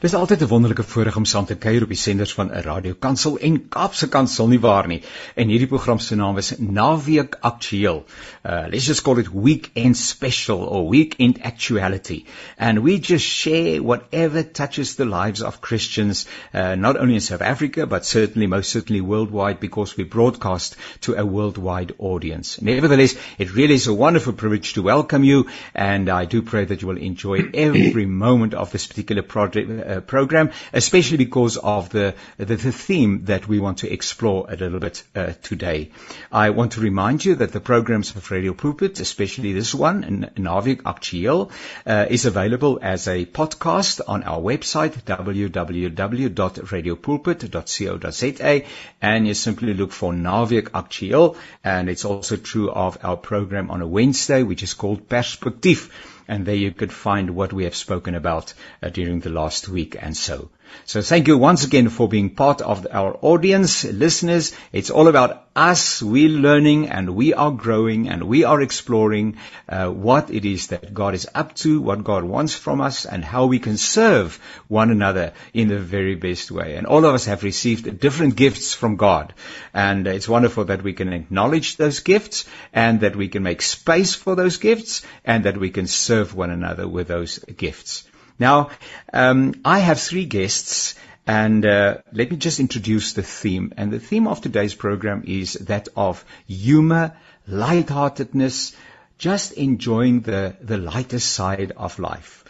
Dis altyd 'n wonderlike voorreg om saam te kuier op die senders van 'n Radio Kansel en Kaapse Kansel nie waar nie. En hierdie program se naam is Naweek Aktueel. Uh let's just call it Weekend Special or Weekend Actuality. And we just share whatever touches the lives of Christians uh not only in South Africa but certainly most certainly worldwide because we broadcast to a worldwide audience. Nevertheless, it really is a wonderful privilege to welcome you and I do pray that you will enjoy every moment of this particular project, uh, program, especially because of the, the, the, theme that we want to explore a little bit uh, today. I want to remind you that the programs of Radio Pulpit, especially this one, Naweek Aktueel, uh, is available as a podcast on our website, www.radiopulpit.co.za, and you simply look for Naweek Aktueel, and it's also true of our program on a Wednesday, which is called Perspectief and there you could find what we have spoken about uh, during the last week and so. So thank you once again for being part of our audience, listeners. It's all about us. We're learning and we are growing and we are exploring uh, what it is that God is up to, what God wants from us, and how we can serve one another in the very best way. And all of us have received different gifts from God. And it's wonderful that we can acknowledge those gifts and that we can make space for those gifts and that we can serve one another with those gifts. Now, um, I have three guests, and uh, let me just introduce the theme. And the theme of today's program is that of humor, lightheartedness, just enjoying the, the lighter side of life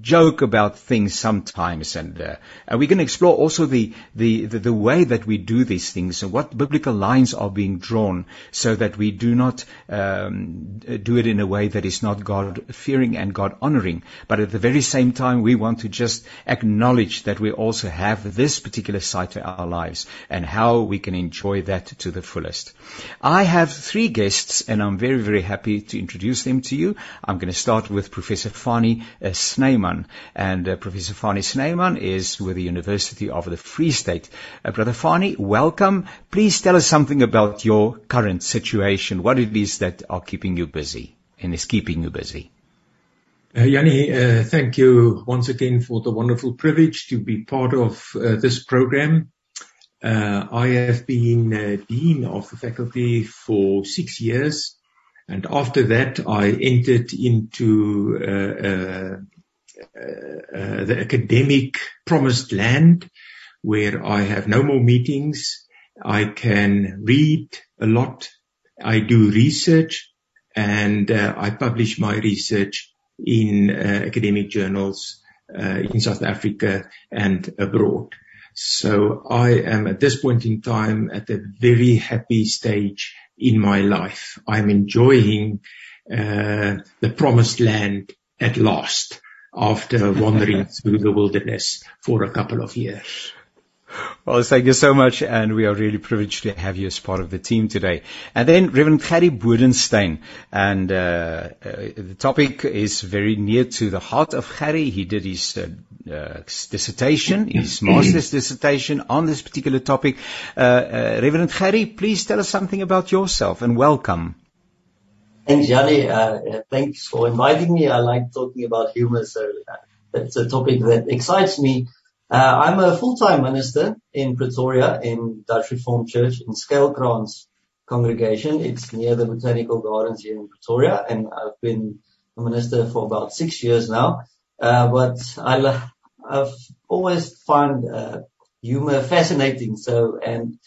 joke about things sometimes, and, uh, and we're going to explore also the, the, the, the, way that we do these things and what biblical lines are being drawn so that we do not um, do it in a way that is not God-fearing and God-honoring. But at the very same time, we want to just acknowledge that we also have this particular side to our lives and how we can enjoy that to the fullest. I have three guests, and I'm very, very happy to introduce them to you. I'm going to start with Professor Fanie uh. And uh, Professor Fanie Snyman is with the University of the Free State. Uh, Brother Fanie, welcome. Please tell us something about your current situation, what it is that are keeping you busy and is keeping you busy. Uh, Jannie, uh, thank you once again for the wonderful privilege to be part of uh, this program. Uh, I have been uh, Dean of the faculty for six years, and after that I entered into uh, the academic promised land where I have no more meetings. I can read a lot. I do research and uh, I publish my research in uh, academic journals uh, in South Africa and abroad. So I am at this point in time at a very happy stage in my life. I'm enjoying uh, the promised land at last after wandering through the wilderness for a couple of years. Well, thank you so much, and we are really privileged to have you as part of the team today. And then Reverend Gary Bodenstein, and uh, uh, the topic is very near to the heart of Gary. He did his uh, uh dissertation, his master's dissertation on this particular topic. Uh, uh, Reverend Gary, please tell us something about yourself, and welcome. Thanks, Jannie. Uh, thanks for inviting me. I like talking about humor, so uh, that's a topic that excites me. Uh, I'm a full-time minister in Pretoria in Dutch Reformed Church in Skelkrans congregation. It's near the Botanical Gardens here in Pretoria, and I've been a minister for about six years now. Uh, but I, I've always found uh, humor fascinating. So, and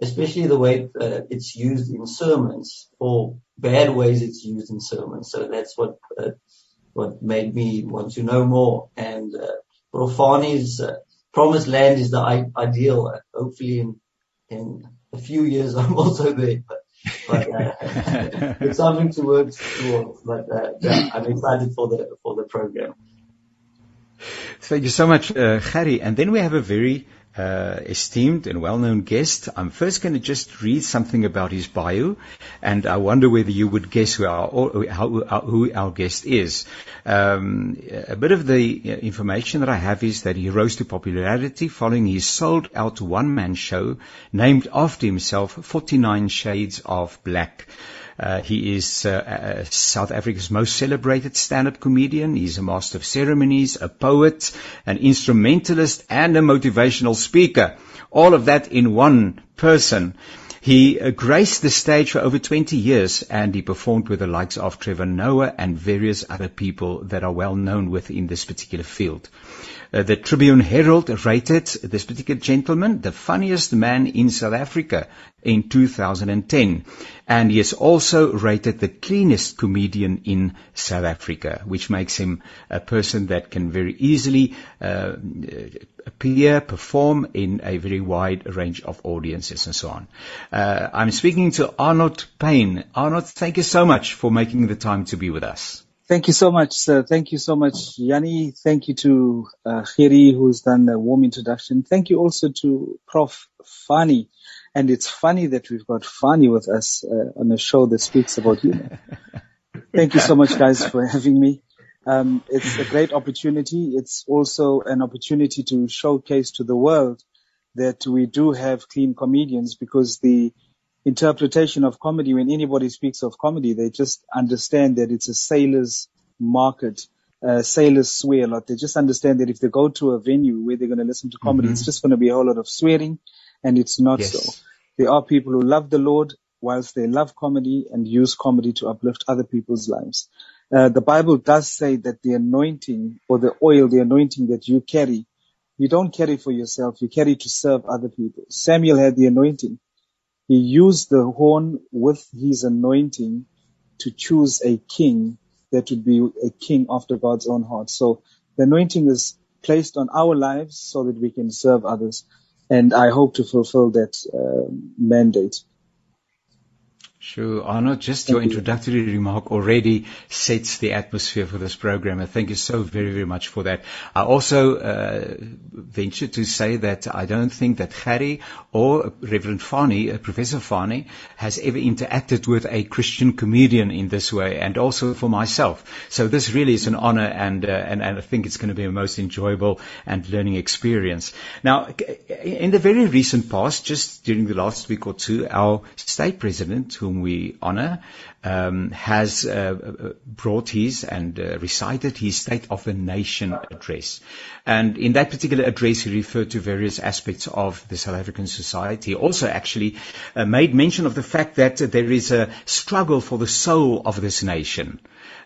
especially the way uh, it's used in sermons or bad ways it's used in sermons. So that's what uh, what made me want to know more. And uh, Profani's uh, promised land is the I- ideal. Uh, hopefully, in in a few years, I'm also there. But, but uh, it's something to work towards. But uh, yeah, I'm excited for the for the program. Thank you so much, uh, Gary. And then we have a very uh, esteemed and well-known guest. I'm first going to just read something about his bio, and I wonder whether you would guess who our, who our guest is. Um, a bit of the uh, information that I have is that he rose to popularity following his sold-out one-man show named after himself, 49 Shades of Black. Uh, he is uh, South Africa's most celebrated stand-up comedian. He's a master of ceremonies, a poet, an instrumentalist, and a motivational speaker. All of that in one person. He uh, graced the stage for over 20 years and he performed with the likes of Trevor Noah and various other people that are well known within this particular field. Uh, the Tribune Herald rated this particular gentleman the funniest man in South Africa in 2010. And he is also rated the cleanest comedian in South Africa, which makes him a person that can very easily uh, appear, perform in a very wide range of audiences and so on. Uh, I'm speaking to Arnold Payne. Arnold, thank you so much for making the time to be with us. Thank you so much, sir. Thank you so much, Jannie. Thank you to uh, Khiri, who's done a warm introduction. Thank you also to Prof. Fanie. And it's funny that we've got Fanie with us uh, on a show that speaks about humor. Thank you so much, guys, for having me. Um, it's a great opportunity. It's also an opportunity to showcase to the world that we do have clean comedians because the interpretation of comedy, when anybody speaks of comedy, they just understand that it's a sailor's market. Uh, sailors swear a lot. They just understand that if they go to a venue where they're going to listen to comedy, mm-hmm. it's just going to be a whole lot of swearing, and it's not yes. so. There are people who love the Lord whilst they love comedy and use comedy to uplift other people's lives. Uh, the Bible does say that the anointing or the oil, the anointing that you carry, you don't carry for yourself, you carry to serve other people. Samuel had the anointing he used the horn with his anointing to choose a king that would be a king after God's own heart. So the anointing is placed on our lives so that we can serve others. And I hope to fulfill that uh, mandate. Sure, Arno, just your introductory remark already sets the atmosphere for this program, and thank you so very, very much for that. I also uh, venture to say that I don't think that Harry or Reverend Fanie, uh, Professor Fanie, has ever interacted with a Christian comedian in this way, and also for myself. So this really is an honor, and, uh, and, and I think it's going to be a most enjoyable and learning experience. Now, in the very recent past, just during the last week or two, our state president, who whom we honor, um, has uh, brought his and uh, recited his State of the Nation address. And in that particular address, he referred to various aspects of the South African society. Also, actually, uh, made mention of the fact that there is a struggle for the soul of this nation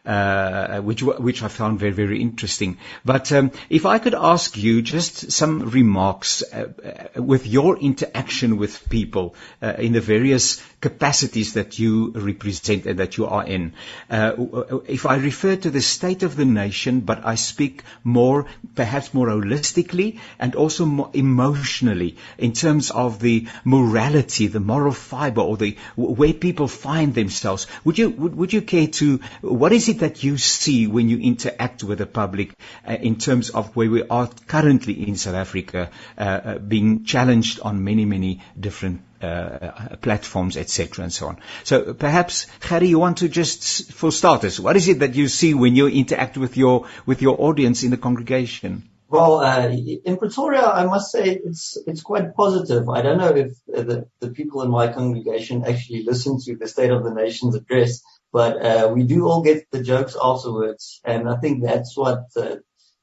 uh, which which I found very very interesting. But um, if I could ask you just some remarks uh, uh, with your interaction with people uh, in the various capacities that you represent and that you are in. Uh, if I refer to the state of the nation, but I speak more, perhaps more holistically and also more emotionally in terms of the morality, the moral fiber, or the where people find themselves. Would you would, would you care to? What is it it that you see when you interact with the public uh, in terms of where we are currently in South Africa, uh, uh, being challenged on many, many different uh, uh platforms, etc., and so on. So perhaps, Harry, you want to just, for starters, what is it that you see when you interact with your with your audience in the congregation? Well, uh, in Pretoria, I must say it's it's quite positive. I don't know if the, the people in my congregation actually listen to the State of the Nation's address, but uh, we do all get the jokes afterwards, and I think that's what uh,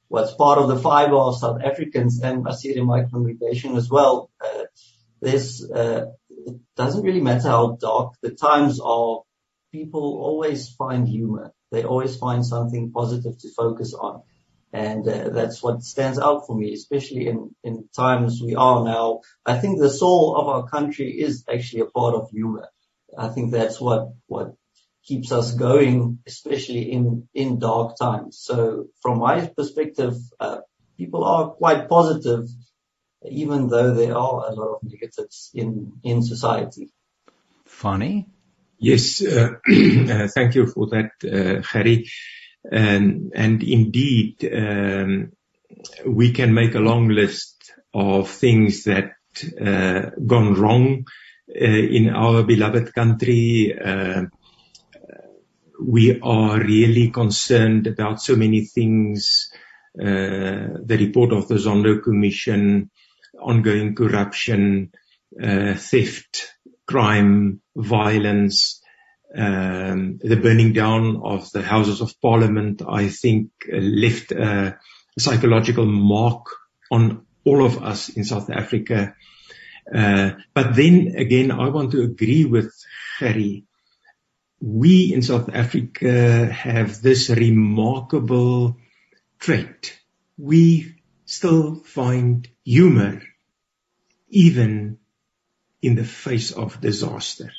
what's part of the fiber of South Africans, and I see it in my congregation as well. Uh, there's uh, it doesn't really matter how dark the times are. People always find humor. They always find something positive to focus on. And uh, that's what stands out for me, especially in, in times we are now. I think the soul of our country is actually a part of humor. I think that's what, what keeps us going, especially in, in dark times. So from my perspective, uh, people are quite positive, even though there are a lot of negatives in, in society. Fanie? Yes, uh, uh, thank you for that, uh, Harry. Um, and indeed, um, we can make a long list of things that uh, gone wrong uh, in our beloved country. We are really concerned about so many things. Uh, the report of the Zondo Commission, ongoing corruption, uh, theft, crime, violence, um, the burning down of the Houses of Parliament, I think, uh, left a psychological mark on all of us in South Africa. Uh, but then again, I want to agree with Harry. We in South Africa have this remarkable trait. We still find humor even in the face of disaster.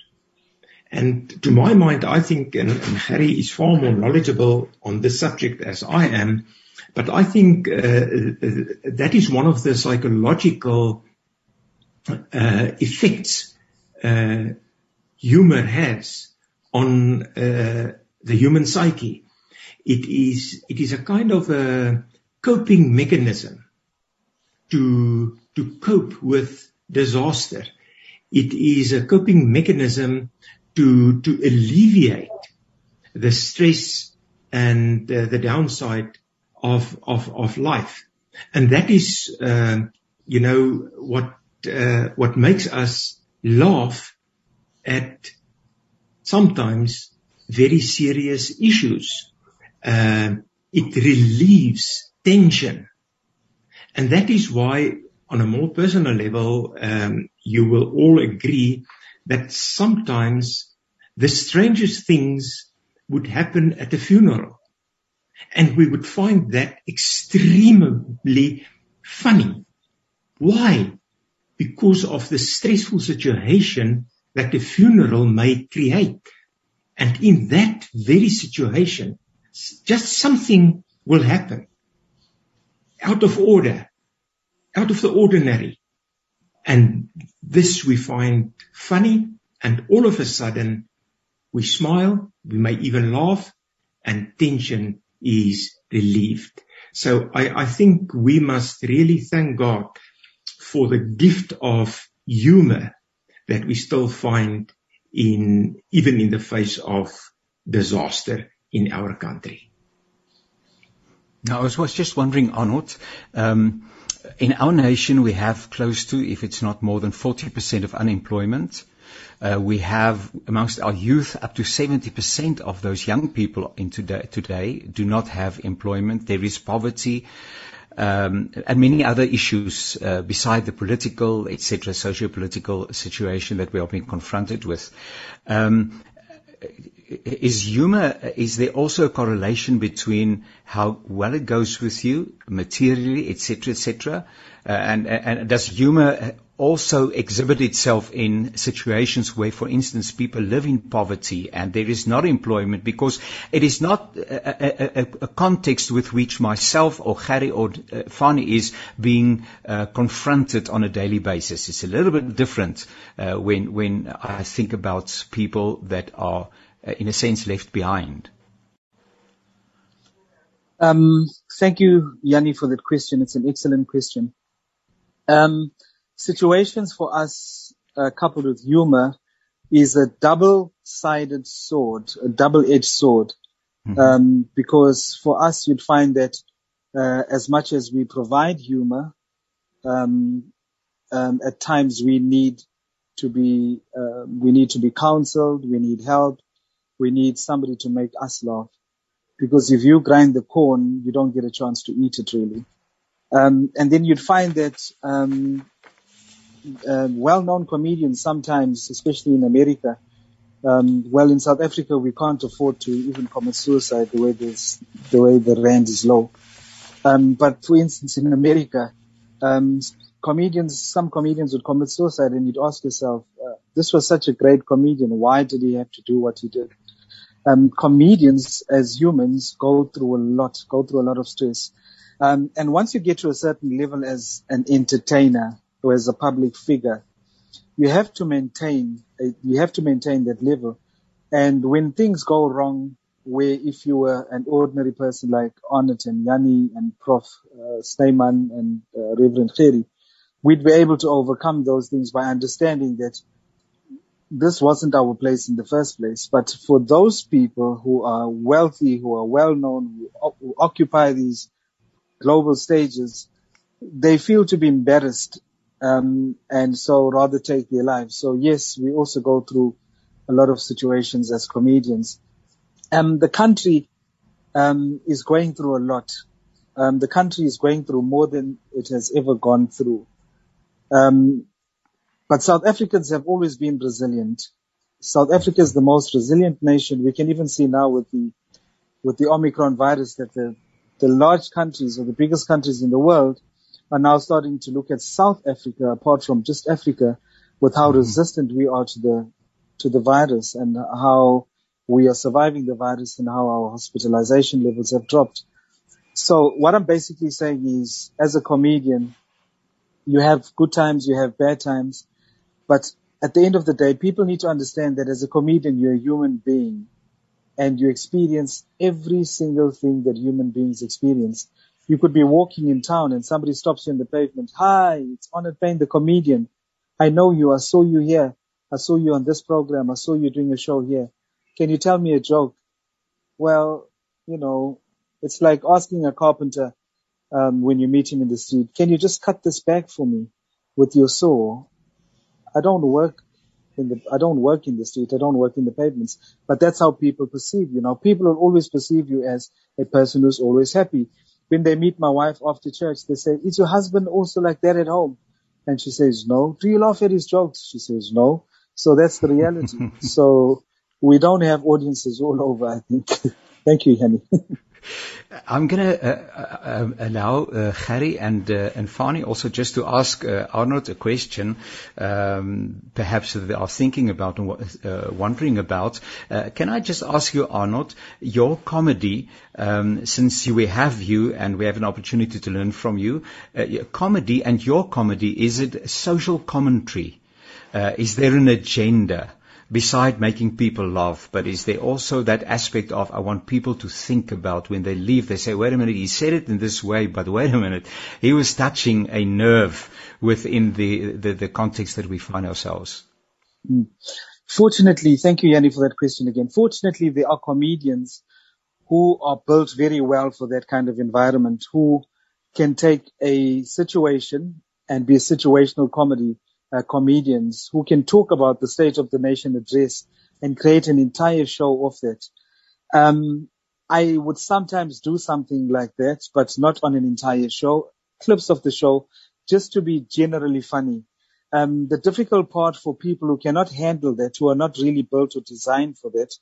And to my mind, I think, and, and Harry is far more knowledgeable on this subject as I am, but I think uh, uh, that is one of the psychological uh, effects uh, humor has on uh, the human psyche. It is it is a kind of a coping mechanism to to cope with disaster. It is a coping mechanism to to alleviate the stress and uh, the downside of of of life, and that is uh, you know what uh, what makes us laugh at sometimes very serious issues. Uh, it relieves tension, and that is why, on a more personal level, um, you will all agree that sometimes the strangest things would happen at a funeral. And we would find that extremely funny. Why? Because of the stressful situation that the funeral may create. And in that very situation, just something will happen out of order, out of the ordinary. And this we find funny and all of a sudden we smile, we may even laugh and tension is relieved. So I, I think we must really thank God for the gift of humor that we still find in, even in the face of disaster in our country. Now, I was, just wondering, Arnold, um, in our nation, we have close to, if it's not more than 40% of unemployment. Uh, we have amongst our youth up to 70% of those young people in today, today do not have employment. There is poverty. Um, and many other issues uh, beside the political, etc., socio-political situation that we are being confronted with. Is humor, is there also a correlation between how well it goes with you materially, etc., etc., uh, and, and does humor also exhibit itself in situations where, for instance, people live in poverty and there is not employment because it is not a, a, a, context with which myself or Harry or uh, Fanie is being uh, confronted on a daily basis. It's a little bit different uh, when when I think about people that are in a sense, left behind? Um, thank you, Jannie, for that question. It's an excellent question. Um, situations for us, uh, coupled with humor, is a double-sided sword, a double-edged sword. Mm-hmm. Um, because for us, you'd find that uh, as much as we provide humor, um, um, at times we need to be uh, we need to be counseled, we need help, we need somebody to make us laugh. Because if you grind the corn, you don't get a chance to eat it really. Um, and then you'd find that um, uh, well-known comedians sometimes, especially in America, um, well, in South Africa, we can't afford to even commit suicide the way this, the way the rand is low. Um, but for instance, in America, um, comedians, some comedians would commit suicide, and you'd ask yourself, uh, "This was such a great comedian. Why did he have to do what he did?" Um, comedians as humans go through a lot, go through a lot of stress. Um, and once you get to a certain level as an entertainer or as a public figure, you have to maintain, a, you have to maintain that level. And when things go wrong, where if you were an ordinary person like Arnotte and Jannie and Prof. Uh, Snyman and uh, Reverend Kheri, we'd be able to overcome those things by understanding that this wasn't our place in the first place. But for those people who are wealthy, who are well known, who, who occupy these global stages, they feel to be embarrassed, um, and so rather take their lives. So yes, we also go through a lot of situations as comedians. Um, the country um, is going through a lot. Um, the country is going through more than it has ever gone through. Um, but South Africans have always been resilient. South Africa is the most resilient nation. We can even see now with the with the Omicron virus that the the large countries or the biggest countries in the world are now starting to look at South Africa, apart from just Africa, with how mm-hmm. resistant we are to the to the virus and how we are surviving the virus and how our hospitalization levels have dropped. So what I'm basically saying is, as a comedian, you have good times, you have bad times, but at the end of the day, people need to understand that as a comedian, you're a human being and you experience every single thing that human beings experience. You could be walking in town and somebody stops you on the pavement. Hi, it's Arnold Payne, the comedian. I know you. I saw you here. I saw you on this program. I saw you doing a show here. Can you tell me a joke? Well, you know, it's like asking a carpenter um, when you meet him in the street, can you just cut this back for me with your saw? I don't work in the, I don't work in the street. I don't work in the pavements, but that's how people perceive you. Now, people will always perceive you as a person who's always happy. When they meet my wife after church, they say, is your husband also like that at home? And she says, no. Do you laugh at his jokes? She says, no. So that's the reality. so we don't have audiences all over, I think. Thank you, Henny. I'm going to uh, uh, allow uh, and uh, and Fanie also just to ask Arnold a question, um, perhaps they are thinking about and wondering about. can I just ask you, Arnold, your comedy, um, since we have you and we have an opportunity to learn from you, comedy and your comedy, is it social commentary? is there an agenda? Beside making people laugh, but is there also that aspect of I want people to think about when they leave, they say, wait a minute, he said it in this way, but wait a minute, he was touching a nerve within the, the, the context that we find ourselves. Mm. Fortunately, thank you, Jannie, for that question again. Fortunately, there are comedians who are built very well for that kind of environment, who can take a situation and be a situational comedy uh, comedians who can talk about the state of the nation address and create an entire show of that. Um, I would sometimes do something like that, but not on an entire show. Clips of the show just to be generally funny. Um, the difficult part for people who cannot handle that, who are not really built or designed for that,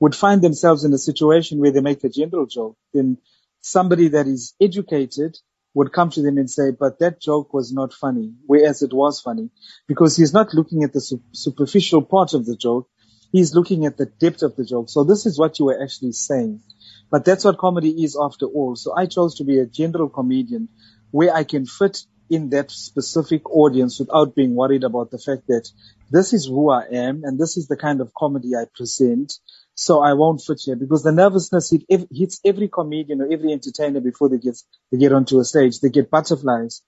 would find themselves in a situation where they make a general joke. Then somebody that is educated would come to them and say, but that joke was not funny, whereas it was funny, because he's not looking at the su- superficial part of the joke. He's looking at the depth of the joke. So this is what you were actually saying. But that's what comedy is after all. So I chose to be a general comedian where I can fit in that specific audience without being worried about the fact that this is who I am and this is the kind of comedy I present so I won't fit here because the nervousness hit, hits every comedian or every entertainer before they get they get onto a stage. They get butterflies.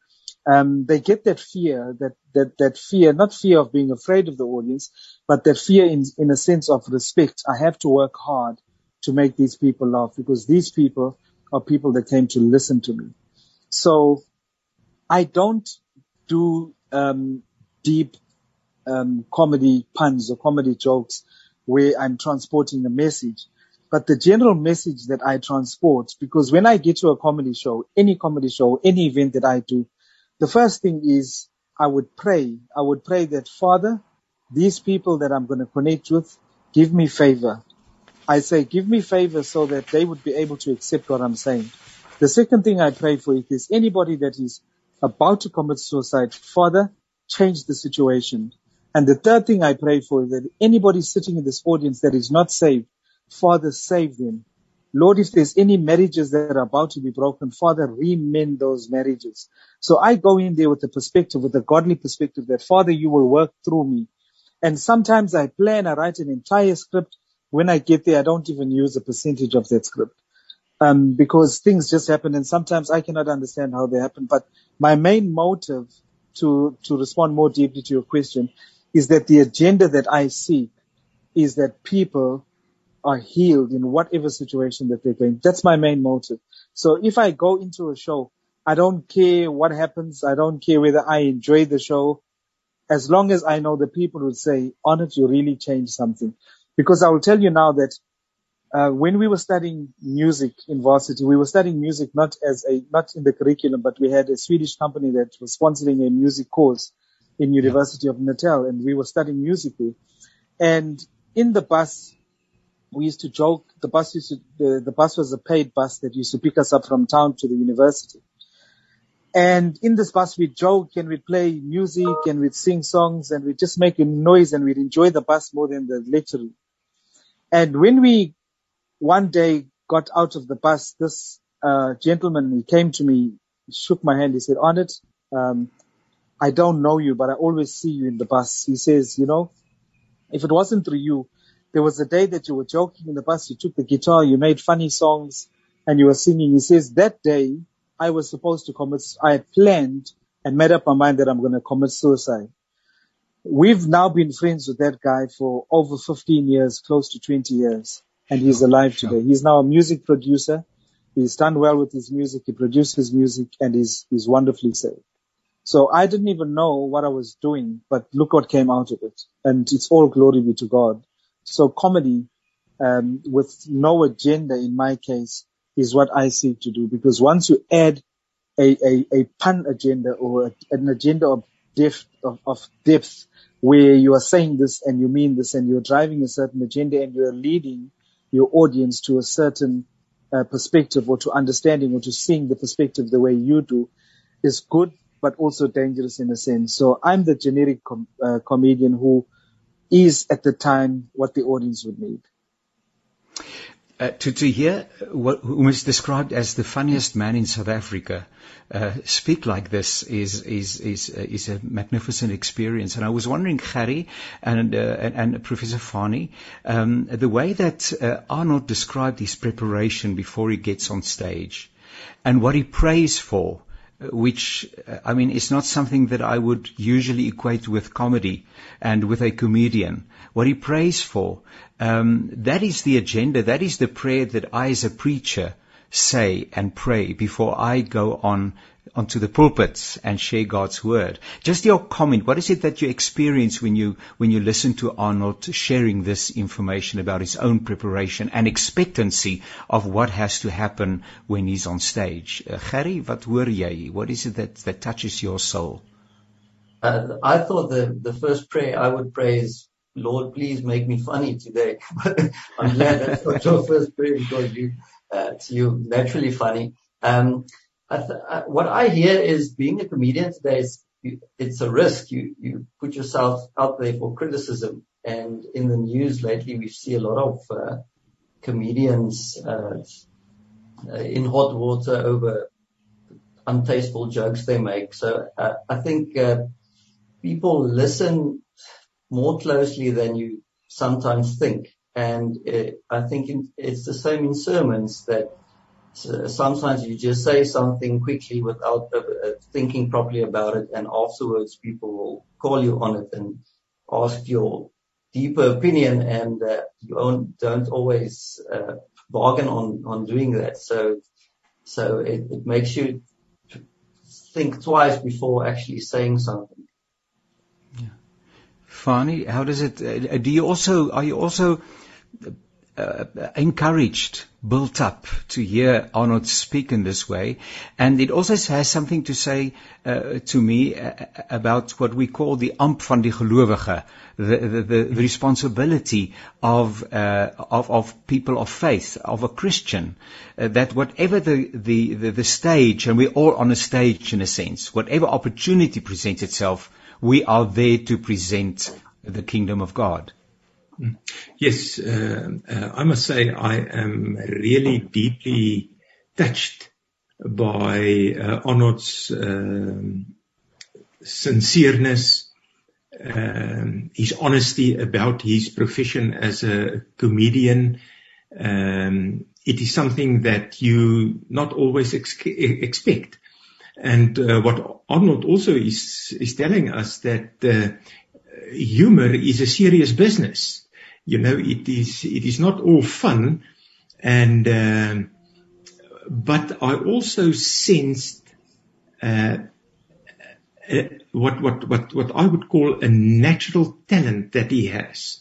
Um, they get that fear, that that that fear, not fear of being afraid of the audience, but that fear in in a sense of respect. I have to work hard to make these people laugh because these people are people that came to listen to me. So I don't do um, deep um, comedy puns or comedy jokes where I'm transporting a message. But the general message that I transport, because when I get to a comedy show, any comedy show, any event that I do, the first thing is I would pray. I would pray that Father, these people that I'm going to connect with, give me favor. I say, give me favor so that they would be able to accept what I'm saying. The second thing I pray for is anybody that is about to commit suicide, Father, change the situation. And the third thing I pray for is that anybody sitting in this audience that is not saved, Father, save them. Lord, if there's any marriages that are about to be broken, Father, remend those marriages. So I go in there with the perspective, with a godly perspective that Father, you will work through me. And sometimes I plan, I write an entire script. When I get there, I don't even use a percentage of that script. Um, because things just happen and sometimes I cannot understand how they happen. But my main motive to, to respond more deeply to your question is that the agenda that I seek is that people are healed in whatever situation that they're going. That's my main motive. So if I go into a show, I don't care what happens. I don't care whether I enjoy the show. as long as I know the people would say, Arnold, you really changed something. Because I will tell you now that uh, when we were studying music in varsity, we were studying music not as a not in the curriculum, but we had a Swedish company that was sponsoring a music course in University of Natal, and we were studying music there. And in the bus, we used to joke. The bus used to, the, the bus was a paid bus that used to pick us up from town to the university. And in this bus, we'd joke and we'd play music and we'd sing songs and we'd just make a noise and we'd enjoy the bus more than the lecture. And when we one day got out of the bus, this uh, gentleman, he came to me, he shook my hand, he said, Arnotte, um, I don't know you, but I always see you in the bus. He says, you know, if it wasn't through you, there was a day that you were joking in the bus, you took the guitar, you made funny songs, and you were singing. He says, that day, I was supposed to commit, I had planned and made up my mind that I'm going to commit suicide. We've now been friends with that guy for over 15 years, close to 20 years, and he's alive today. He's now a music producer. He's done well with his music. He produces music and he's, he's wonderfully saved. So I didn't even know what I was doing, but look what came out of it. And it's all glory be to God. So comedy, um, with no agenda in my case is what I seek to do because once you add a, a, a pun agenda or a, an agenda of depth, of, of depth where you are saying this and you mean this and you're driving a certain agenda and you're leading your audience to a certain uh, perspective or to understanding or to seeing the perspective the way you do is good, but also dangerous in a sense. So I'm the generic com- uh, comedian who is at the time what the audience would need. Uh, to, to hear what, who is described as the funniest man in South Africa uh, speak like this is is is uh, is a magnificent experience. And I was wondering, Harry and uh, and, and, Professor Fanie, um, the way that uh, Arnold described his preparation before he gets on stage, and what he prays for which, I mean, is not something that I would usually equate with comedy and with a comedian. What he prays for, um, that is the agenda, that is the prayer that I as a preacher say and pray before I go on onto the pulpits and share God's word. Just your comment. What is it that you experience when you when you listen to Arnold sharing this information about his own preparation and expectancy of what has to happen when he's on stage? Uh, Gary, hoor jy? What is it that that touches your soul? Uh, I thought the the first prayer I would pray is Lord, please make me funny today. I'm glad that's not your first prayer because you, uh, you naturally funny. Um, I th- I, what I hear is being a comedian today is you, it's a risk. You you put yourself out there for criticism, and in the news lately we see a lot of uh, comedians uh, in hot water over untasteful jokes they make. So uh, I think uh, people listen more closely than you sometimes think, and it, I think in, it's the same in sermons that sometimes you just say something quickly without uh, uh, thinking properly about it, and afterwards people will call you on it and ask your deeper opinion, and uh, you don't, don't always uh, bargain on, on doing that. So, so it, it makes you think twice before actually saying something. Yeah. Fanie, how does it? Uh, do you also are you also uh, encouraged, built up to hear Arnold speak in this way. And it also has something to say uh, to me uh, about what we call the amp van die gelowige, the, the, the responsibility of, uh, of, of people of faith, of a Christian, uh, that whatever the, the, the, the stage, and we're all on a stage in a sense, whatever opportunity presents itself, we are there to present the kingdom of God. Yes, uh, uh, I must say I am really deeply touched by uh, Arnold's um, sincereness, um, his honesty about his profession as a comedian. Um, it is something that you not always ex- expect. And what Arnold also is, is telling us that humor is a serious business you know, it is, it is not all fun. And, um, but I also sensed, uh, uh, what, what, what, what I would call a natural talent that he has.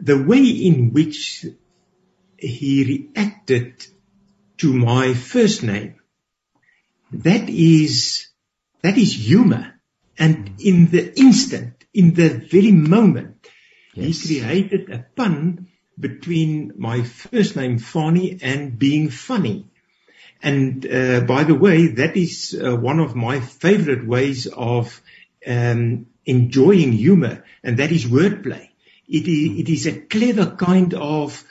The way in which he reacted to my first name, that is, that is humor. And in the instant, in the very moment, yes. he created a pun between my first name, Fanie, and being funny. And uh, by the way, that is uh, one of my favorite ways of um, enjoying humor, and that is wordplay. It is, it is a clever kind of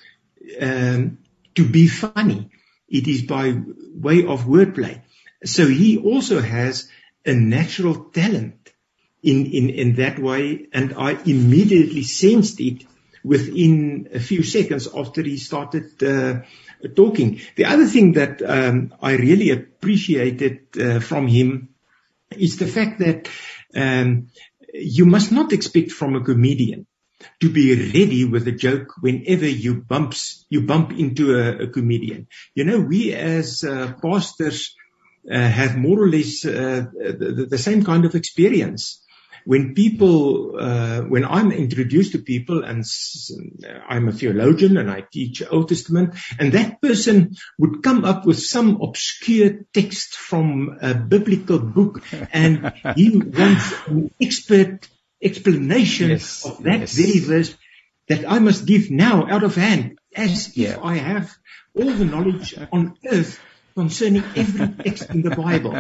um, to be funny. It is by way of wordplay. So he also has a natural talent in, in, in that way, and I immediately sensed it within a few seconds after he started uh, talking. The other thing that um, I really appreciated uh, from him is the fact that um, you must not expect from a comedian to be ready with a joke whenever you bumps you bump into a, a comedian. You know, we as uh, pastors uh, have more or less uh, the, the, same kind of experience when people, uh, when I'm introduced to people and I'm a theologian and I teach Old Testament and that person would come up with some obscure text from a biblical book and he wants an expert explanation yes, of that yes. very verse that I must give now out of hand as yeah. if I have all the knowledge on earth concerning every text in the Bible.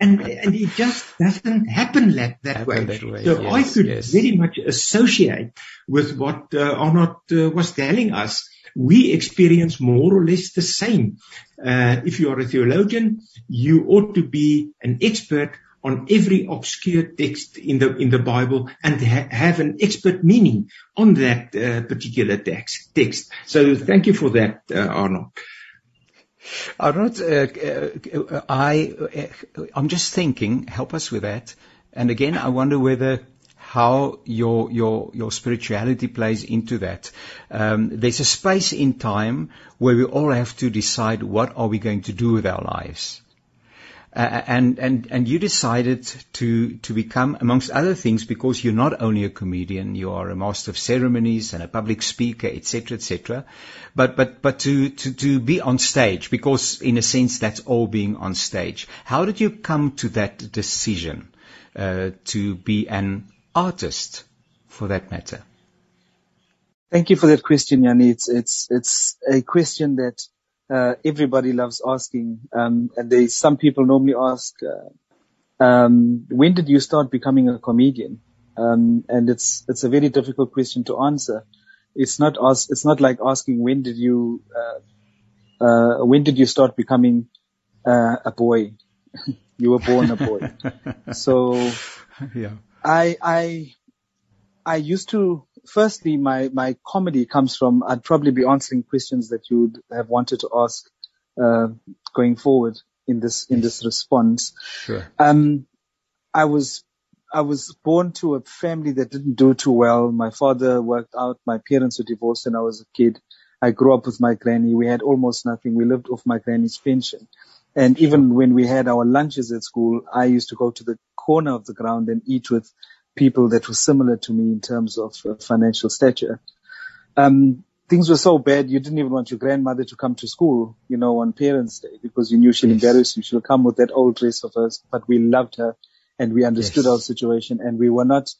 And, and it just doesn't happen that, that, happen way. that way. So yes, I could yes. very much associate with what uh, Arnold uh, was telling us. We experience more or less the same. Uh, if you are a theologian, you ought to be an expert on every obscure text in the in the Bible and ha- have an expert meaning on that uh, particular text. Text. So thank you for that, uh, Arnold. Arnold, uh, uh, I, uh, I'm just thinking, help us with that. And again, I wonder whether how your your your spirituality plays into that. Um, there's a space in time where we all have to decide what are we going to do with our lives. And and and you decided to to become, amongst other things, because you're not only a comedian, you are a master of ceremonies and a public speaker, etc., etc. But but but to to to be on stage, because in a sense that's all being on stage. How did you come to that decision uh, to be an artist, for that matter? Thank you for that question, Jannie. It's it's it's a question that uh, everybody loves asking. Um, and they, some people normally ask, uh, um, when did you start becoming a comedian? Um, and it's, it's a very difficult question to answer. It's not ask, it's not like asking when did you, uh, uh when did you start becoming, uh, a boy? you were born a boy. so, yeah. I, I, I used to firstly, my, my comedy comes from, I'd probably be answering questions that you'd have wanted to ask, uh, going forward in this, in this response. Sure. Um, I was, I was born to a family that didn't do too well. My father worked out. My parents were divorced when I was a kid. I grew up with my granny. We had almost nothing. We lived off my granny's pension. And even when we had our lunches at school, I used to go to the corner of the ground and eat with people that were similar to me in terms of uh, financial stature. Um, things were so bad you didn't even want your grandmother to come to school, you know, on Parents' Day because you knew she'll yes. embarrass you. She'll come with that old dress of hers, but we loved her and we understood yes. our situation and we were not,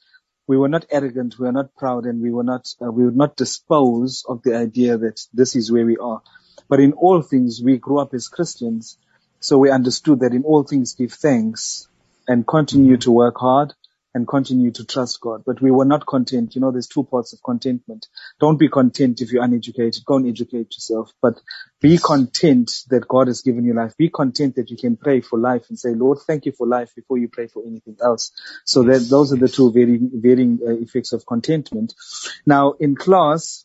we were not arrogant, we were not proud and we were not, uh, we would not dispose of the idea that this is where we are. But in all things, we grew up as Christians. So we understood that in all things give thanks and continue mm-hmm. to work hard and continue to trust God. But we were not content. You know, there's two parts of contentment. Don't be content if you're uneducated. Go and educate yourself. But be content that God has given you life. Be content that you can pray for life and say, Lord, thank you for life before you pray for anything else. So that those are the two varying, varying uh, effects of contentment. Now, in class,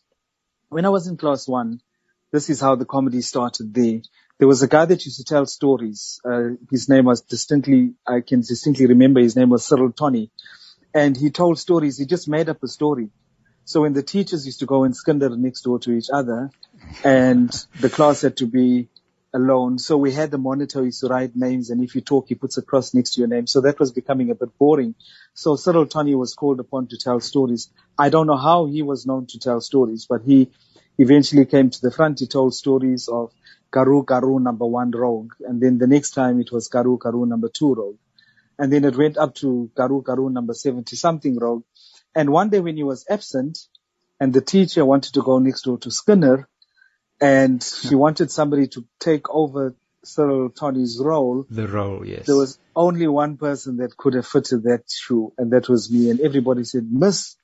when I was in class one, this is how the comedy started there there was a guy that used to tell stories. Uh, his name was distinctly, I can distinctly remember his name was Cyril Tony. And he told stories. He just made up a story. So when the teachers used to go and skinder next door to each other and the class had to be alone. So we had the monitor used to write names and if you talk, he puts a cross next to your name. So that was becoming a bit boring. So Cyril Tony was called upon to tell stories. I don't know how he was known to tell stories, but he eventually came to the front. He told stories of Karoo Karoo number one rogue. And then the next time it was Karoo Karoo number two rogue. And then it went up to Karoo Karoo number 70 something rogue. And one day when he was absent and the teacher wanted to go next door to skinder and she wanted somebody to take over Cyril Tony's role. The role, yes. There was only one person that could have fitted that shoe and that was me. And everybody said, miss,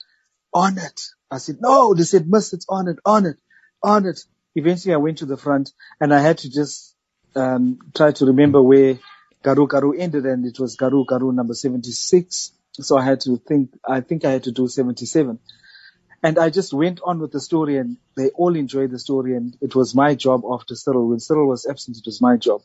on it. I said, no, they said, miss, it's on it, on it, on it. Eventually I went to the front and I had to just, um, try to remember where Garu Garu ended and it was Garu Garu number 76. So I had to think, I think I had to do 77. And I just went on with the story and they all enjoyed the story and it was my job after Cyril. When Cyril was absent, it was my job.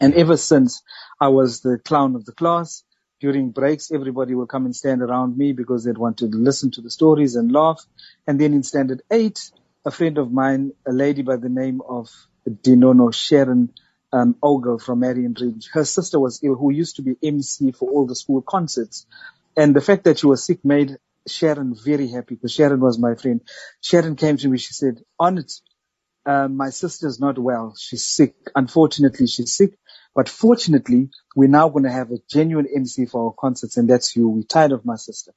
And ever since I was the clown of the class, during breaks, everybody will come and stand around me because they'd want to listen to the stories and laugh. And then in standard eight, a friend of mine, a lady by the name of Dinono Sharon um, Ogle from Marion Ridge, her sister was ill, who used to be MC for all the school concerts. And the fact that she was sick made Sharon very happy because Sharon was my friend. Sharon came to me. She said, on it, uh, my sister's not well. She's sick. Unfortunately, she's sick. But fortunately, we're now going to have a genuine MC for our concerts, and that's you. We're tired of my sister.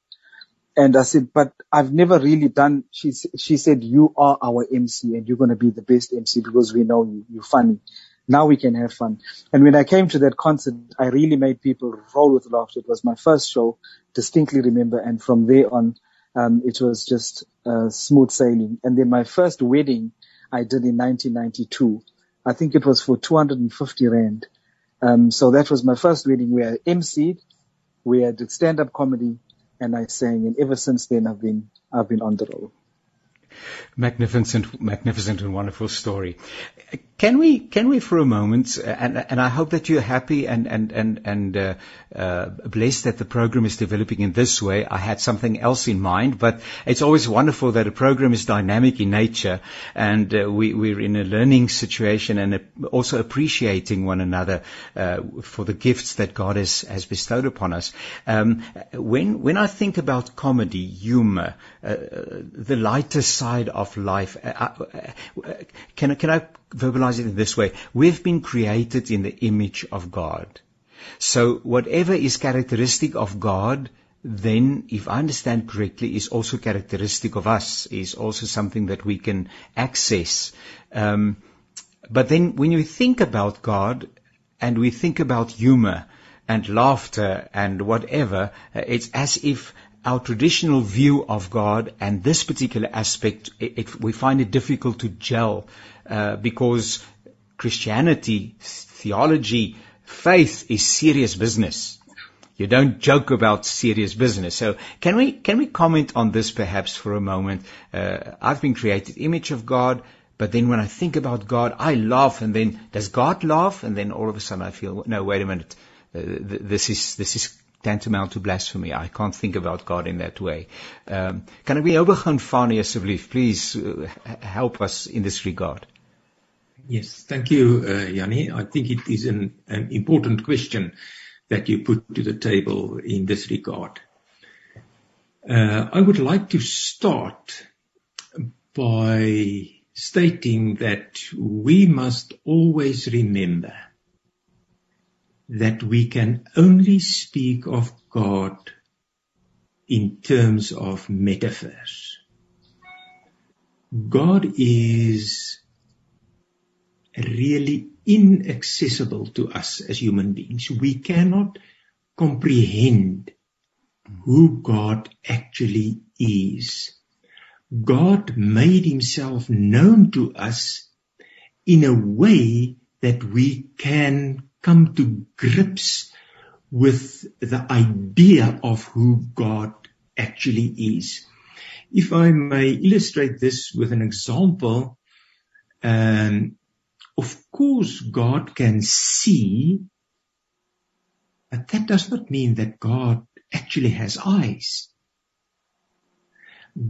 And I said, but I've never really done, she, she said, you are our MC and you're going to be the best MC because we know you. You're funny. Now we can have fun. And when I came to that concert, I really made people roll with laughter. It was my first show, distinctly remember. And from there on, um, it was just uh, smooth sailing. And then my first wedding I did in 1992. I think it was for 250 rand. Um, so that was my first wedding where I emceed, I did stand-up comedy, and I sang. And ever since then, I've been I've been on the road. Magnificent, magnificent and wonderful story. Can we, can we for a moment, and, and I hope that you're happy and, and, and, and, uh, uh, blessed that the program is developing in this way. I had something else in mind, but it's always wonderful that a program is dynamic in nature and uh, we, we're in a learning situation and also appreciating one another, uh, for the gifts that God has, has bestowed upon us. Um, when, when I think about comedy, humor, uh, the lighter side of life, uh, can, can I verbalize it in this way. We've been created in the image of God. So whatever is characteristic of God, then, if I understand correctly, is also characteristic of us, is also something that we can access. Um, but then when you think about God and we think about humor and laughter and whatever, uh, it's as if our traditional view of God and this particular aspect, it, it, we find it difficult to gel uh, because Christianity, theology, faith is serious business. You don't joke about serious business. So can we can we comment on this perhaps for a moment? Uh, I've been created image of God, but then when I think about God, I laugh, and then does God laugh? And then all of a sudden I feel no, wait a minute, uh, this is this is tantamount to blasphemy. I can't think about God in that way. Um, kan ek by jou? Please uh, help us in this regard. Yes. Thank you, uh, Jannie. I think it is an, an important question that you put to the table in this regard. Uh, I would like to start by stating that we must always remember that we can only speak of God in terms of metaphors. God is really inaccessible to us as human beings. We cannot comprehend who God actually is. God made himself known to us in a way that we can come to grips with the idea of who God actually is. If I may illustrate this with an example, um, of course, God can see, but that does not mean that God actually has eyes.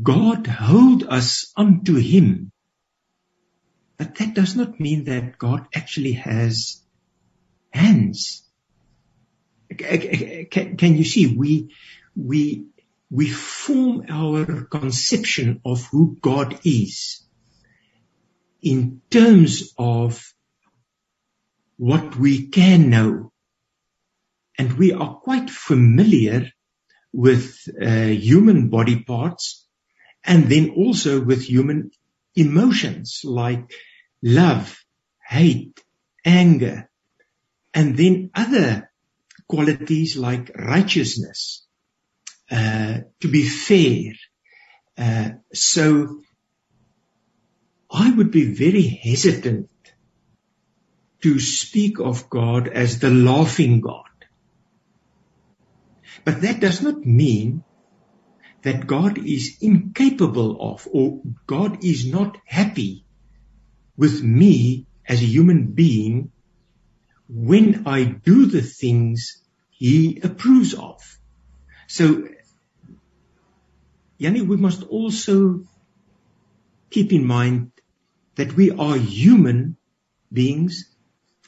God hold us unto Him But that does not mean that God actually has Can, can you see? We, we, we form our conception of who God is in terms of what we can know. And we are quite familiar with uh, human body parts and then also with human emotions like love, hate, anger, and then other qualities like righteousness, uh, to be fair. Uh, so I would be very hesitant to speak of God as the laughing God. But that does not mean that God is incapable of or God is not happy with me as a human being when I do the things he approves of. So, Jannie, we must also keep in mind that we are human beings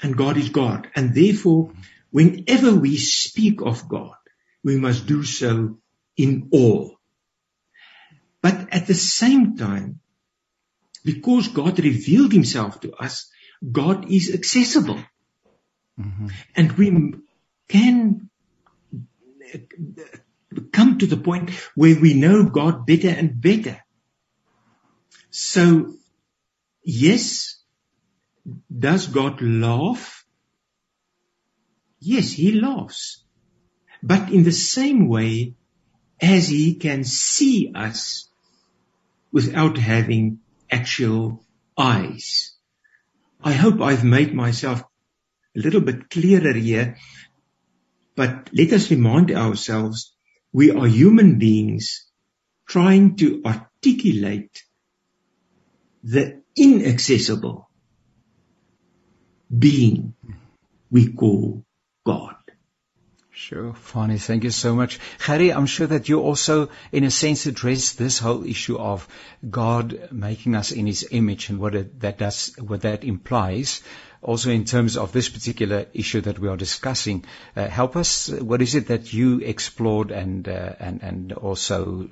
and God is God. And therefore, whenever we speak of God, we must do so in awe. But at the same time, because God revealed himself to us, God is accessible. Mm-hmm. And we can come to the point where we know God better and better. So, yes, does God laugh? Yes, he laughs. But in the same way as he can see us without having actual eyes. I hope I've made myself a little bit clearer here, but let us remind ourselves we are human beings trying to articulate the inaccessible being we call God. Sure, Fanie, thank you so much. Harry, I'm sure that you also, in a sense, address this whole issue of God making us in His image and what it, that does, what that implies. Also, in terms of this particular issue that we are discussing, uh, help us. What is it that you explored and uh, and and also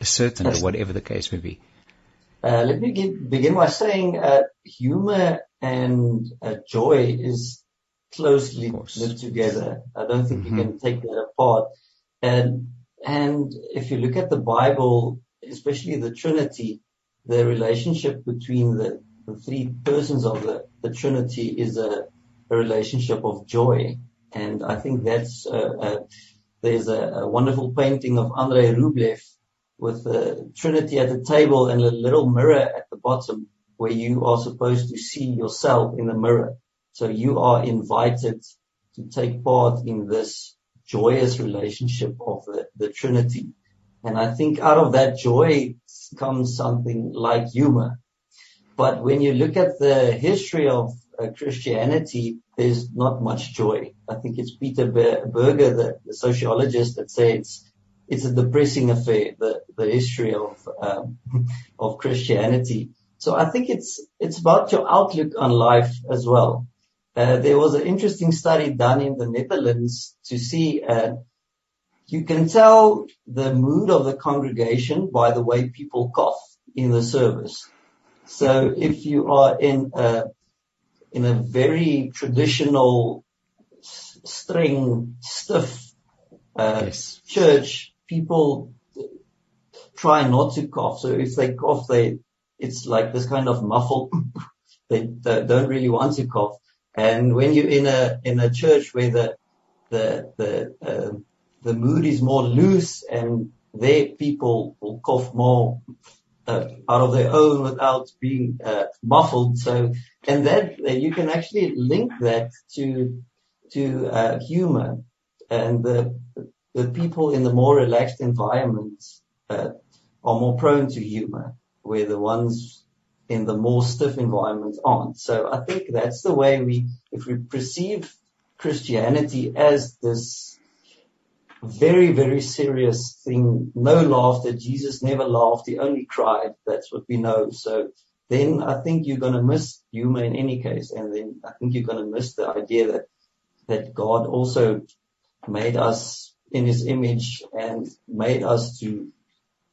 ascertained, whatever the case may be? Uh, let me give, begin by saying uh, humor and uh, joy is closely knit together. I don't think mm-hmm. you can take that apart. And and if you look at the Bible, especially the Trinity, the relationship between the, the three persons of the, the Trinity is a, a relationship of joy. And I think that's uh, there's a, a wonderful painting of Andrei Rublev with the Trinity at the table and a little mirror at the bottom where you are supposed to see yourself in the mirror. So you are invited to take part in this joyous relationship of the, the Trinity. And I think out of that joy comes something like humor. But when you look at the history of uh, Christianity, there's not much joy. I think it's Peter Berger, the, the sociologist, that says it's a depressing affair, the, the history of, um, of Christianity. So I think it's, it's about your outlook on life as well. Uh, there was an interesting study done in the Netherlands to see uh, you can tell the mood of the congregation by the way people cough in the service. So if you are in a in a very traditional, string, stiff uh, yes. church, people try not to cough. So if they cough, they it's like this kind of muffled. they, they don't really want to cough. And when you're in a in a church where the the the uh, the mood is more loose and there people will cough more uh, out of their own without being uh, muffled. So and that you can actually link that to to uh, humor and the the people in the more relaxed environments uh, are more prone to humor, where the ones in the more stiff environments aren't. So I think that's the way we, if we perceive Christianity as this very, very serious thing, no laughter, Jesus never laughed, he only cried, that's what we know. So then I think you're going to miss humor in any case. And then I think you're going to miss the idea that, that God also made us in his image and made us to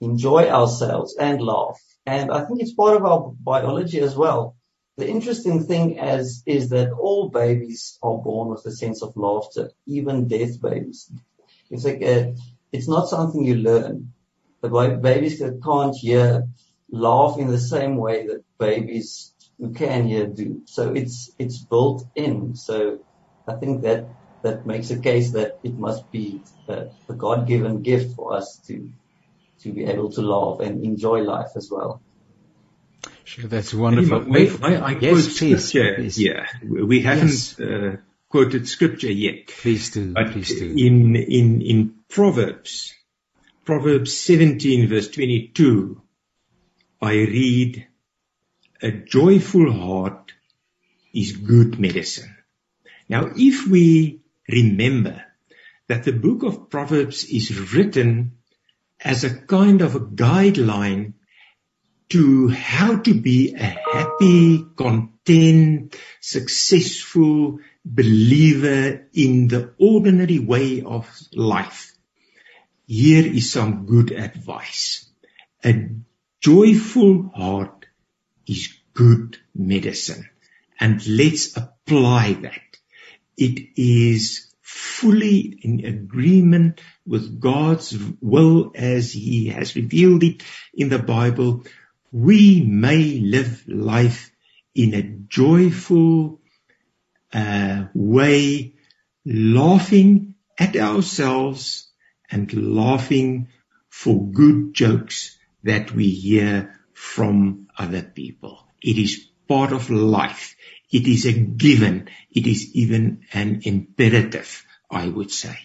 enjoy ourselves and laugh. And I think it's part of our biology as well. The interesting thing as is that all babies are born with a sense of laughter, even deaf babies. It's like a, it's not something you learn. The babies that can't hear laugh in the same way that babies who can hear do. So it's it's built in. So I think that that makes a case that it must be a, a God-given gift for us to to be able to laugh and enjoy life as well. Sure, that's wonderful. May, may I yes, please, scripture? Please. Yeah, we haven't yes. uh, quoted scripture yet. Please do. But please do. In in in Proverbs, Proverbs 17 verse 22, I read, "A joyful heart is good medicine." Now, if we remember that the book of Proverbs is written as a kind of a guideline to how to be a happy, content, successful believer in the ordinary way of life. Here is some good advice. A joyful heart is good medicine. And let's apply that. It is fully in agreement with God's will as He has revealed it in the Bible we may live life in a joyful uh, way, laughing at ourselves and laughing for good jokes that we hear from other people. It is part of life. It is a given. It is even an imperative, I would say.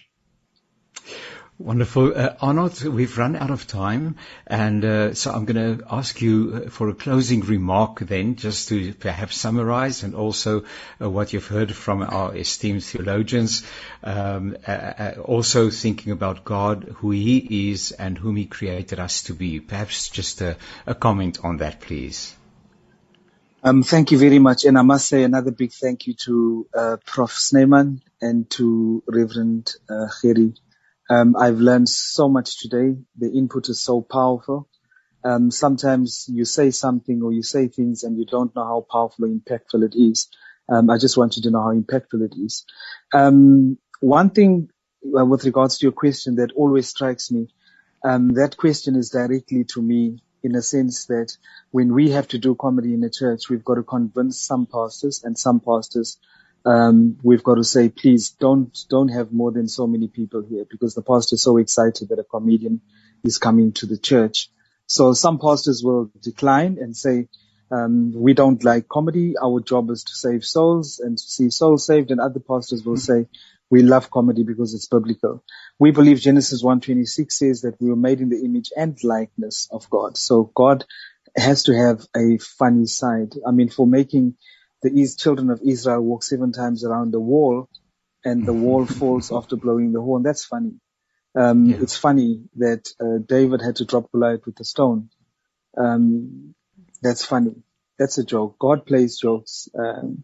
Wonderful. Uh, Arnotte, we've run out of time, and uh, so I'm going to ask you uh, for a closing remark then, just to perhaps summarize, and also uh, what you've heard from our esteemed theologians, um, uh, uh, also thinking about God, who He is, and whom He created us to be. Perhaps just a, a comment on that, please. Um, thank you very much, and I must say another big thank you to Prof. Snyman and to Reverend uh, um, I've learned so much today. The input is so powerful. Um, sometimes you say something or you say things and you don't know how powerful or impactful it is. Um, I just want you to know how impactful it is. Um, one thing uh, with regards to your question that always strikes me, um, that question is directly to me in a sense that when we have to do comedy in a church, we've got to convince some pastors and some pastors um, we've got to say, please don't, don't have more than so many people here because the pastor is so excited that a comedian is coming to the church. So some pastors will decline and say, um, we don't like comedy. Our job is to save souls and to see souls saved. And other pastors will say, we love comedy because it's biblical. We believe Genesis 1:26 says that we were made in the image and likeness of God. So God has to have a funny side. I mean, for making the children of Israel walk seven times around the wall and the wall falls after blowing the horn. That's funny. Um, yeah. It's funny that uh, David had to drop Goliath with a stone. Um, that's funny. That's a joke. God plays jokes, um,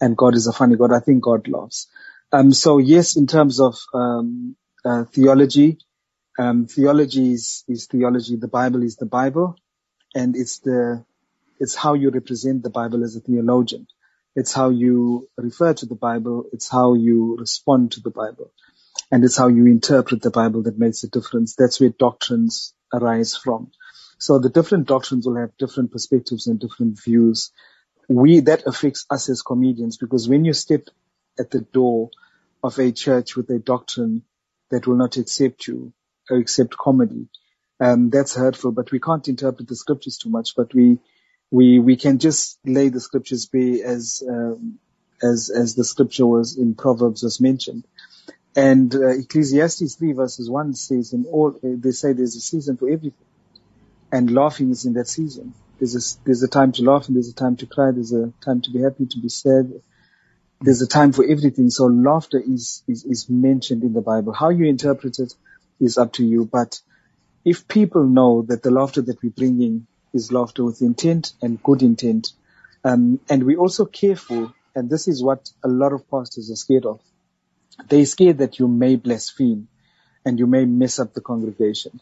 and God is a funny God. I think God loves. Um, so yes, in terms of um, uh, theology, um, theology is, is theology. The Bible is the Bible, and it's the it's how you represent the Bible as a theologian. It's how you refer to the Bible. It's how you respond to the Bible. And it's how you interpret the Bible that makes a difference. That's where doctrines arise from. So the different doctrines will have different perspectives and different views. We, that affects us as comedians because when you step at the door of a church with a doctrine that will not accept you or accept comedy, um, that's hurtful, but we can't interpret the scriptures too much, but we, we we can just lay the scriptures bare as um, as as the scripture was in Proverbs was mentioned. And uh, Ecclesiastes 3 verses 1 says in all, uh, they say there's a season for everything. And laughing is in that season. There's a, there's a time to laugh and there's a time to cry. There's a time to be happy, to be sad. There's a time for everything. So laughter is, is, is mentioned in the Bible. How you interpret it is up to you. But if people know that the laughter that we're bringing is laughter with intent and good intent. Um, and we're also careful, and this is what a lot of pastors are scared of. They're scared that you may blaspheme and you may mess up the congregation.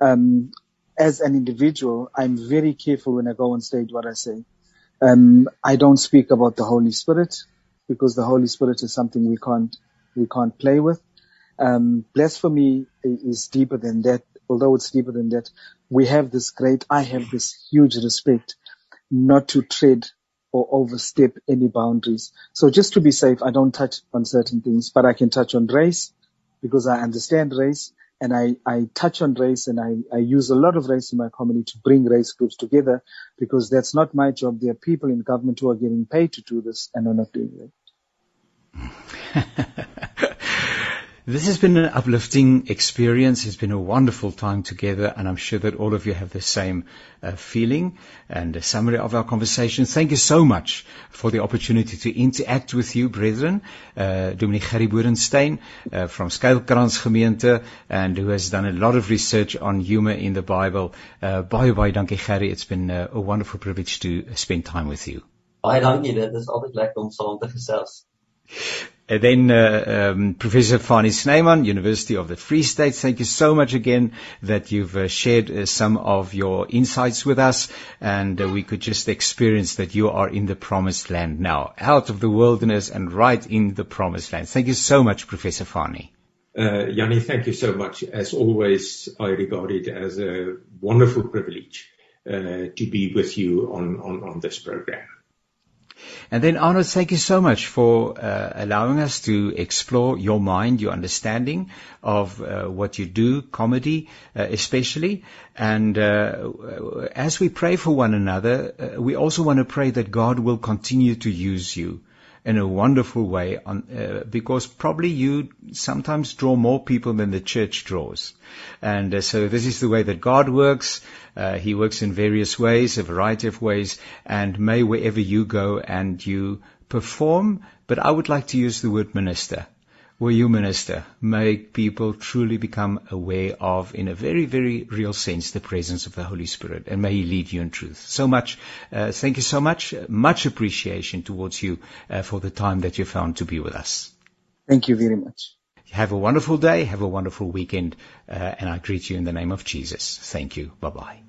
Um, as an individual, I'm very careful when I go on stage what I say. Um, I don't speak about the Holy Spirit because the Holy Spirit is something we can't we can't play with. Um, blasphemy is deeper than that. Although it's deeper than that, we have this great. I have this huge respect not to tread or overstep any boundaries. So just to be safe, I don't touch on certain things, but I can touch on race because I understand race and I, I touch on race and I, I use a lot of race in my comedy to bring race groups together because that's not my job. There are people in government who are getting paid to do this and are not doing it. This has been an uplifting experience. It's been a wonderful time together, and I'm sure that all of you have the same uh, feeling and a summary of our conversation. Thank you so much for the opportunity to interact with you, brethren. Uh, Dominee Gerry uh, from Skuilkrans Gemeente, and who has done a lot of research on humor in the Bible. Uh, baie, baie dankie, Gerry. It's been uh, a wonderful privilege to spend time with you. Baie dankie. Dit is lekker om saam te. And then uh, um, Professor Fanie Snyman, University of the Free State, thank you so much again that you've uh, shared uh, some of your insights with us, and uh, we could just experience that you are in the promised land now, out of the wilderness and right in the promised land. Thank you so much, Professor Fanie. Uh, Jannie, thank you so much. As always, I regard it as a wonderful privilege uh, to be with you on, on, on this program. And then Arnotte, thank you so much for uh, allowing us to explore your mind, your understanding of uh, what you do, comedy uh, especially. And uh, as we pray for one another, uh, we also want to pray that God will continue to use you in a wonderful way on, uh, because probably you sometimes draw more people than the church draws. And uh, so this is the way that God works. Uh, he works in various ways, a variety of ways, and may wherever you go and you perform, but I would like to use the word minister where you minister, make people truly become aware of, in a very, very real sense, the presence of the Holy Spirit, and may He lead you in truth. So much, uh, thank you so much. Much appreciation towards you uh, for the time that you found to be with us. Thank you very much. Have a wonderful day. Have a wonderful weekend, uh, and I greet you in the name of Jesus. Thank you. Bye bye.